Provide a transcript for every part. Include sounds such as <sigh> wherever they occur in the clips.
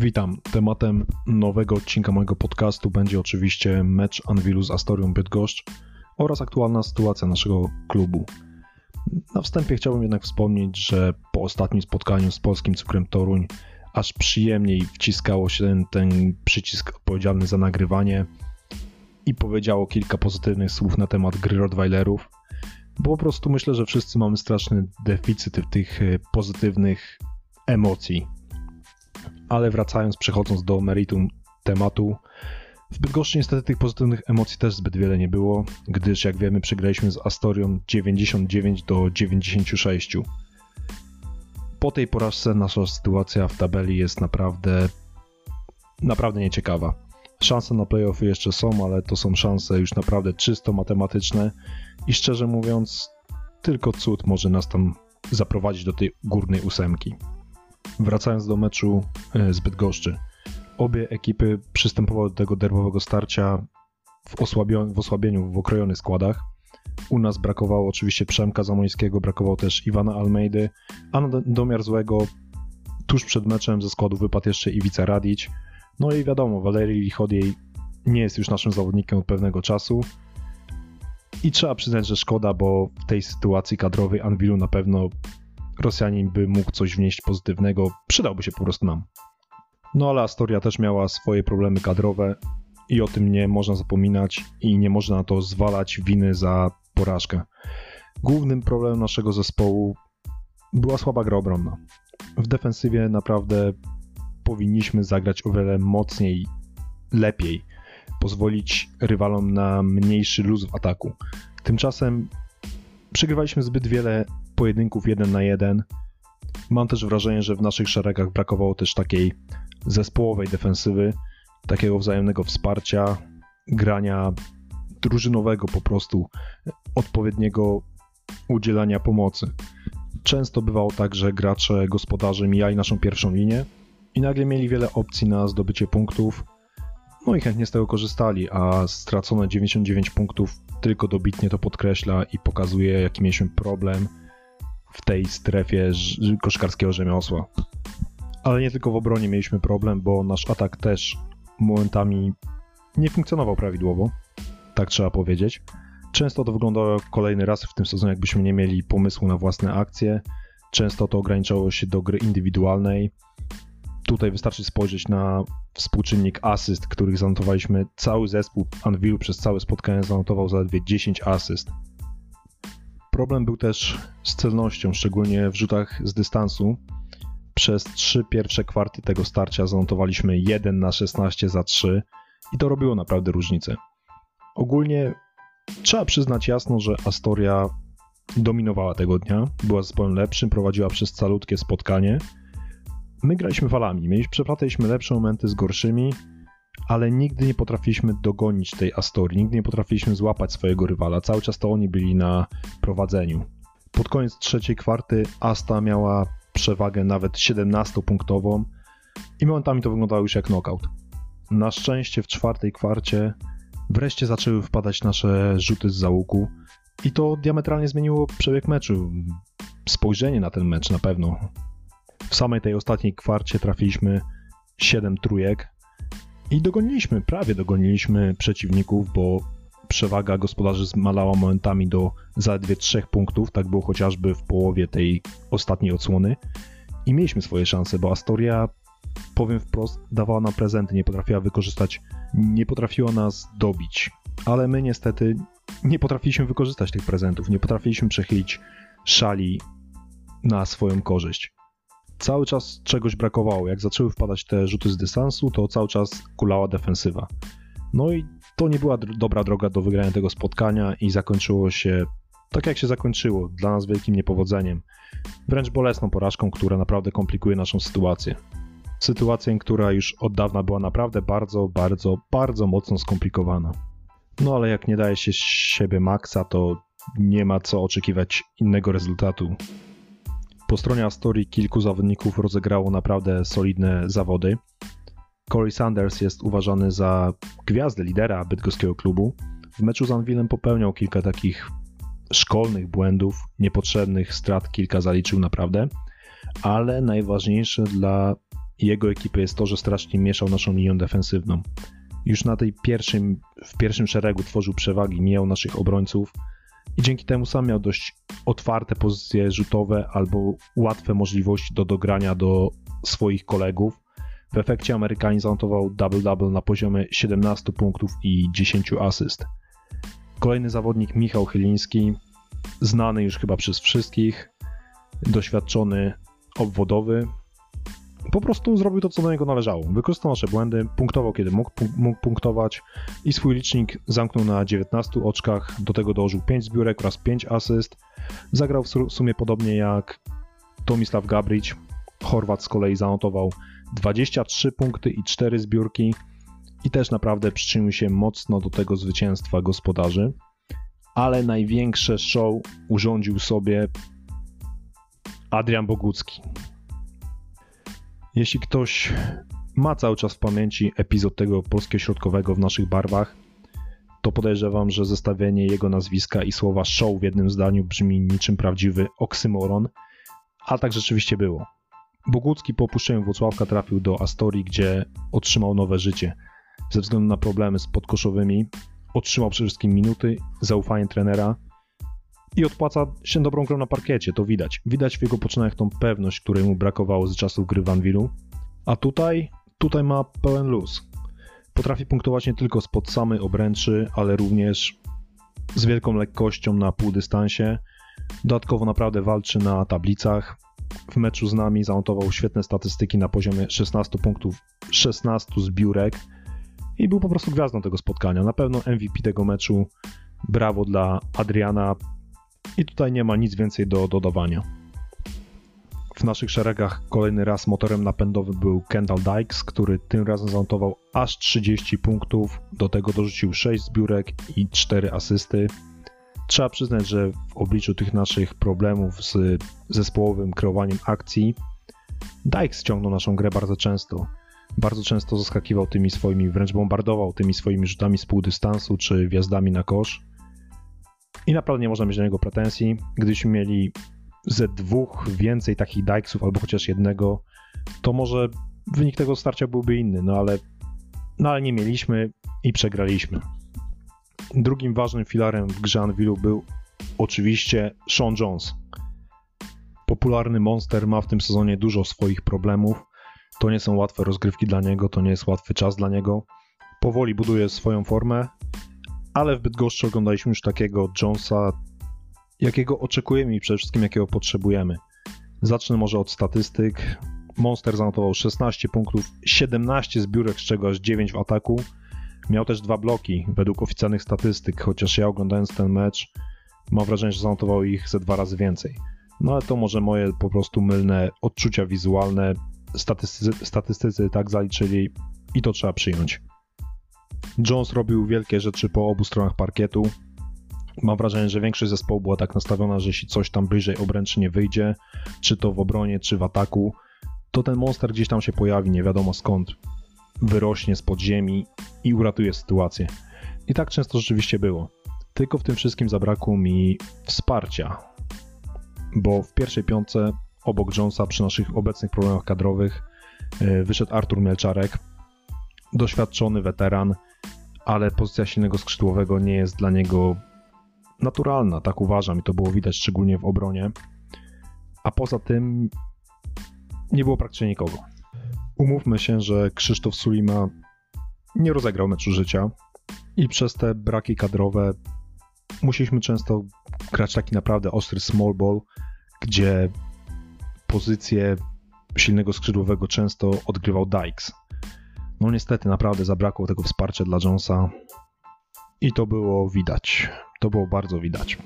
Witam. Tematem nowego odcinka mojego podcastu będzie oczywiście mecz Anwilu z Astorią Bydgoszcz oraz aktualna sytuacja naszego klubu. Na wstępie chciałbym jednak wspomnieć, że po ostatnim spotkaniu z polskim cukrem Toruń aż przyjemniej wciskało się ten, ten przycisk odpowiedzialny za nagrywanie i powiedziało kilka pozytywnych słów na temat gry Rottweilerów, bo po prostu myślę, że wszyscy mamy straszny deficyt tych e, pozytywnych emocji. Ale wracając, przechodząc do meritum tematu, w Bydgoszczy niestety tych pozytywnych emocji też zbyt wiele nie było, gdyż jak wiemy przegraliśmy z Astorią 99 do 96. Po tej porażce nasza sytuacja w tabeli jest naprawdę naprawdę nieciekawa. Szanse na playoffy jeszcze są, ale to są szanse już naprawdę czysto matematyczne i szczerze mówiąc, tylko cud może nas tam zaprowadzić do tej górnej ósemki. Wracając do meczu e, z Bydgoszczy. Obie ekipy przystępowały do tego derbowego starcia w, w osłabieniu, w okrojonych składach. U nas brakowało oczywiście Przemka Zamońskiego, brakowało też Iwana Almeidy, a na domiar złego tuż przed meczem ze składu wypadł jeszcze Iwica Radić. No i wiadomo, Walerii Lichodiej nie jest już naszym zawodnikiem od pewnego czasu. I trzeba przyznać, że szkoda, bo w tej sytuacji kadrowej Anwilu na pewno Rosjanin by mógł coś wnieść pozytywnego, przydałby się po prostu nam. No ale Astoria też miała swoje problemy kadrowe i o tym nie można zapominać i nie można na to zwalać winy za porażkę. Głównym problemem naszego zespołu była słaba gra obronna. W defensywie naprawdę powinniśmy zagrać o wiele mocniej, lepiej, pozwolić rywalom na mniejszy luz w ataku. Tymczasem przegrywaliśmy zbyt wiele pojedynków jeden na jeden. Mam też wrażenie, że w naszych szeregach brakowało też takiej zespołowej defensywy, takiego wzajemnego wsparcia, grania drużynowego po prostu, odpowiedniego udzielania pomocy. Często bywało tak, że gracze gospodarze mijali naszą pierwszą linię i nagle mieli wiele opcji na zdobycie punktów, no i chętnie z tego korzystali, a stracone 99 punktów tylko dobitnie to podkreśla i pokazuje, jaki mieliśmy problem w tej strefie koszkarskiego rzemiosła. Ale nie tylko w obronie mieliśmy problem, bo nasz atak też momentami nie funkcjonował prawidłowo, tak trzeba powiedzieć. Często to wyglądało kolejny raz w tym sezonie, jakbyśmy nie mieli pomysłu na własne akcje. Często to ograniczało się do gry indywidualnej. Tutaj wystarczy spojrzeć na współczynnik asyst, których zanotowaliśmy. Cały zespół Anvilu przez całe spotkanie zanotował zaledwie 10 asyst. Problem był też z celnością, szczególnie w rzutach z dystansu. Przez trzy pierwsze kwarty tego starcia zanotowaliśmy 1 na 16 za 3 i to robiło naprawdę różnicę. Ogólnie trzeba przyznać jasno, że Astoria dominowała tego dnia, była zespołem lepszym, prowadziła przez calutkie spotkanie. My graliśmy falami, przeplataliśmy lepsze momenty z gorszymi, ale nigdy nie potrafiliśmy dogonić tej Astorii, nigdy nie potrafiliśmy złapać swojego rywala. Cały czas to oni byli na prowadzeniu. Pod koniec trzeciej kwarty Asta miała przewagę nawet 17-punktową i momentami to wyglądało już jak knockout. Na szczęście w czwartej kwarcie wreszcie zaczęły wpadać nasze rzuty z załuku i to diametralnie zmieniło przebieg meczu. Spojrzenie na ten mecz na pewno. W samej tej ostatniej kwarcie trafiliśmy 7 trójek, i dogoniliśmy, prawie dogoniliśmy przeciwników, bo przewaga gospodarzy zmalała momentami do zaledwie trzech punktów, tak było chociażby w połowie tej ostatniej odsłony. I mieliśmy swoje szanse, bo Astoria, powiem wprost, dawała nam prezenty, nie potrafiła wykorzystać, nie potrafiła nas dobić. Ale my niestety nie potrafiliśmy wykorzystać tych prezentów, nie potrafiliśmy przechylić szali na swoją korzyść cały czas czegoś brakowało. Jak zaczęły wpadać te rzuty z dystansu, to cały czas kulała defensywa. No i to nie była dobra droga do wygrania tego spotkania i zakończyło się tak jak się zakończyło, dla nas wielkim niepowodzeniem. Wręcz bolesną porażką, która naprawdę komplikuje naszą sytuację. Sytuację, która już od dawna była naprawdę bardzo, bardzo, bardzo mocno skomplikowana. No ale jak nie daje się siebie maksa, to nie ma co oczekiwać innego rezultatu. Po stronie Astorii kilku zawodników rozegrało naprawdę solidne zawody. Corey Sanders jest uważany za gwiazdę lidera bydgoskiego klubu. W meczu z Anwilem popełniał kilka takich szkolnych błędów, niepotrzebnych strat kilka zaliczył naprawdę, ale najważniejsze dla jego ekipy jest to, że strasznie mieszał naszą linią defensywną. Już na tej pierwszym, w pierwszym szeregu tworzył przewagi, mijał naszych obrońców i dzięki temu sam miał dość otwarte pozycje rzutowe albo łatwe możliwości do dogrania do swoich kolegów. W efekcie Amerykanin zanotował double-double na poziomie 17 punktów i 10 asyst. Kolejny zawodnik Michał Chyliński, znany już chyba przez wszystkich, doświadczony obwodowy, po prostu zrobił to, co do niego należało. Wykorzystał nasze błędy, punktował, kiedy mógł, mógł punktować i swój licznik zamknął na 19 oczkach. Do tego dołożył 5 zbiórek oraz 5 asyst. Zagrał w sumie podobnie jak Tomislav Gabrić. Chorwat z kolei zanotował 23 punkty i 4 zbiórki i też naprawdę przyczynił się mocno do tego zwycięstwa gospodarzy. Ale największe show urządził sobie Adrian Bogucki. Jeśli ktoś ma cały czas w pamięci epizod tego polskiego środkowego w naszych barwach, to podejrzewam, że zestawienie jego nazwiska i słowa show w jednym zdaniu brzmi niczym prawdziwy oksymoron, a tak rzeczywiście było. Bogucki po opuszczeniu Włocławka trafił do Astorii, gdzie otrzymał nowe życie. Ze względu na problemy z podkoszowymi otrzymał przede wszystkim minuty, zaufanie trenera i odpłaca się dobrą grą na parkiecie, to widać. Widać w jego poczynaniach tą pewność, której mu brakowało z czasów gry w Anvilu. A tutaj, tutaj ma pełen luz. Potrafi punktować nie tylko spod samej obręczy, ale również z wielką lekkością na półdystansie. Dodatkowo naprawdę walczy na tablicach. W meczu z nami zanotował świetne statystyki na poziomie 16 punktów, 16 zbiórek i był po prostu gwiazdą tego spotkania. Na pewno MVP tego meczu. Brawo dla Adriana. I tutaj nie ma nic więcej do dodawania. W naszych szeregach kolejny raz motorem napędowym był Kendall Dykes, który tym razem zanotował aż 30 punktów, do tego dorzucił 6 zbiórek i 4 asysty. Trzeba przyznać, że w obliczu tych naszych problemów z zespołowym kreowaniem akcji, Dykes ciągnął naszą grę bardzo często. Bardzo często zaskakiwał tymi swoimi, wręcz bombardował tymi swoimi rzutami z półdystansu czy wjazdami na kosz. I naprawdę nie można mieć do niego pretensji. Gdybyśmy mieli ze dwóch więcej takich Dykesów albo chociaż jednego, to może wynik tego starcia byłby inny, no ale, no ale nie mieliśmy i przegraliśmy. Drugim ważnym filarem w grze Anvilu był oczywiście Sean Jones. Popularny monster ma w tym sezonie dużo swoich problemów. To nie są łatwe rozgrywki dla niego, to nie jest łatwy czas dla niego. Powoli buduje swoją formę, ale w Bydgoszczy oglądaliśmy już takiego Jonesa, jakiego oczekujemy i przede wszystkim jakiego potrzebujemy. Zacznę może od statystyk. Monster zanotował 16 punktów, 17 zbiórek, z czego aż 9 w ataku. Miał też dwa bloki według oficjalnych statystyk, chociaż ja oglądając ten mecz mam wrażenie, że zanotował ich ze dwa razy więcej. No ale to może moje po prostu mylne odczucia wizualne. Statystycy, statystycy tak zaliczyli i to trzeba przyjąć. Jones robił wielkie rzeczy po obu stronach parkietu. Mam wrażenie, że większość zespołu była tak nastawiona, że jeśli coś tam bliżej obręczy nie wyjdzie, czy to w obronie, czy w ataku, to ten monster gdzieś tam się pojawi, nie wiadomo skąd, wyrośnie z podziemi i uratuje sytuację. I tak często rzeczywiście było. Tylko w tym wszystkim zabrakło mi wsparcia, bo w pierwszej piątce obok Jonesa przy naszych obecnych problemach kadrowych e, wyszedł Artur Mielczarek, doświadczony weteran, ale pozycja silnego skrzydłowego nie jest dla niego naturalna, tak uważam i to było widać szczególnie w obronie. A poza tym nie było praktycznie nikogo. Umówmy się, że Krzysztof Sulima nie rozegrał meczu życia i przez te braki kadrowe musieliśmy często grać taki naprawdę ostry small ball, gdzie pozycję silnego skrzydłowego często odgrywał Dykes. No niestety naprawdę zabrakło tego wsparcia dla Jonesa i to było widać. To było bardzo widać.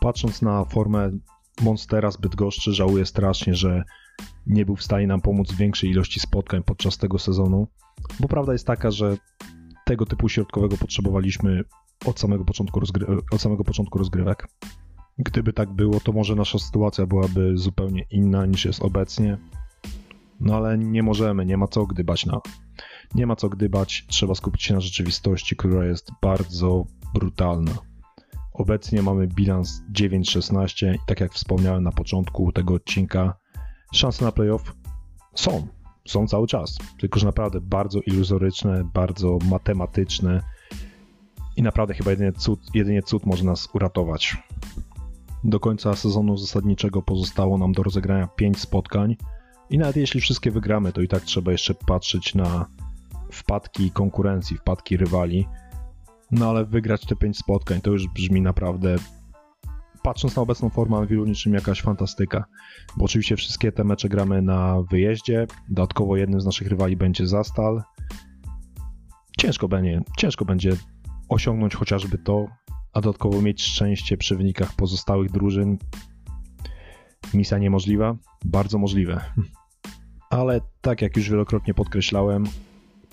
Patrząc na formę Monstera zbyt Bydgoszczy, żałuję strasznie, że nie był w stanie nam pomóc w większej ilości spotkań podczas tego sezonu, bo prawda jest taka, że tego typu środkowego potrzebowaliśmy od samego początku, rozgry- od samego początku rozgrywek. Gdyby tak było, to może nasza sytuacja byłaby zupełnie inna niż jest obecnie. No ale nie możemy, nie ma co gdybać na. Nie ma co gdybać, trzeba skupić się na rzeczywistości, która jest bardzo brutalna. Obecnie mamy bilans 9-16 i tak jak wspomniałem na początku tego odcinka, szanse na playoff są. są cały czas, tylko że naprawdę bardzo iluzoryczne, bardzo matematyczne i naprawdę chyba jedynie cud, jedynie cud może nas uratować. Do końca sezonu zasadniczego pozostało nam do rozegrania 5 spotkań i nawet jeśli wszystkie wygramy, to i tak trzeba jeszcze patrzeć na wpadki konkurencji, wpadki rywali. No ale wygrać te 5 spotkań to już brzmi naprawdę patrząc na obecną formę Anvilu niczym jakaś fantastyka. Bo oczywiście wszystkie te mecze gramy na wyjeździe, dodatkowo jednym z naszych rywali będzie Zastal. Ciężko będzie, ciężko będzie osiągnąć chociażby to, a dodatkowo mieć szczęście przy wynikach pozostałych drużyn. Misja niemożliwa? Bardzo możliwe. Ale tak jak już wielokrotnie podkreślałem,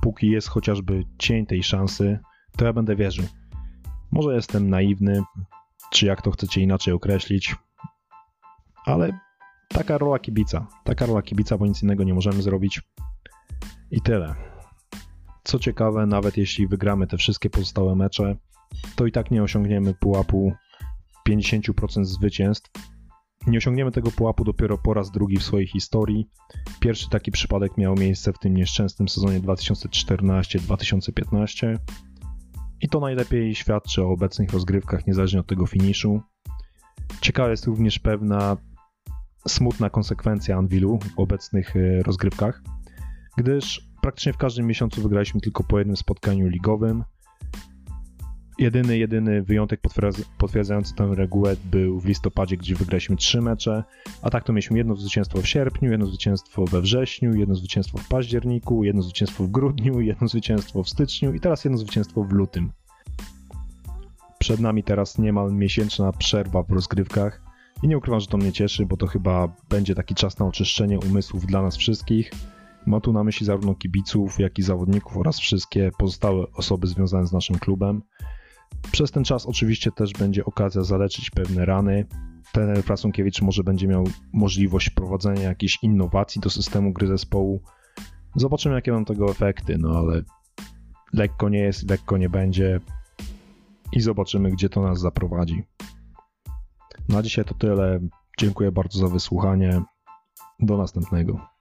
póki jest chociażby cień tej szansy, to ja będę wierzył. Może jestem naiwny, czy jak to chcecie inaczej określić, ale taka rola kibica, taka rola kibica, bo nic innego nie możemy zrobić. I tyle. Co ciekawe, nawet jeśli wygramy te wszystkie pozostałe mecze, to i tak nie osiągniemy pułapu 50% zwycięstw. Nie osiągniemy tego pułapu dopiero po raz drugi w swojej historii. Pierwszy taki przypadek miał miejsce w tym nieszczęsnym sezonie 2014-2015. I to najlepiej świadczy o obecnych rozgrywkach, niezależnie od tego finiszu. Ciekawa jest również pewna smutna konsekwencja Anvilu w obecnych e, rozgrywkach, gdyż praktycznie w każdym miesiącu wygraliśmy tylko po jednym spotkaniu ligowym. Jedyny, jedyny wyjątek potwierdzający tę regułę był w listopadzie, gdzie wygraliśmy trzy mecze, a tak to mieliśmy jedno zwycięstwo w sierpniu, jedno zwycięstwo we wrześniu, jedno zwycięstwo w październiku, jedno zwycięstwo w grudniu, <laughs> jedno zwycięstwo w styczniu i teraz jedno zwycięstwo w lutym. Przed nami teraz niemal miesięczna przerwa w rozgrywkach i nie ukrywam, że to mnie cieszy, bo to chyba będzie taki czas na oczyszczenie umysłów dla nas wszystkich. Ma tu na myśli zarówno kibiców, jak i zawodników oraz wszystkie pozostałe osoby związane z naszym klubem. Przez ten czas oczywiście też będzie okazja zaleczyć pewne rany. Trener Frasunkiewicz może będzie miał możliwość wprowadzenia jakichś innowacji do systemu gry zespołu. Zobaczymy, jakie będą tego efekty, no ale lekko nie jest, lekko nie będzie i zobaczymy, gdzie to nas zaprowadzi. Na dzisiaj to tyle. Dziękuję bardzo za wysłuchanie. Do następnego.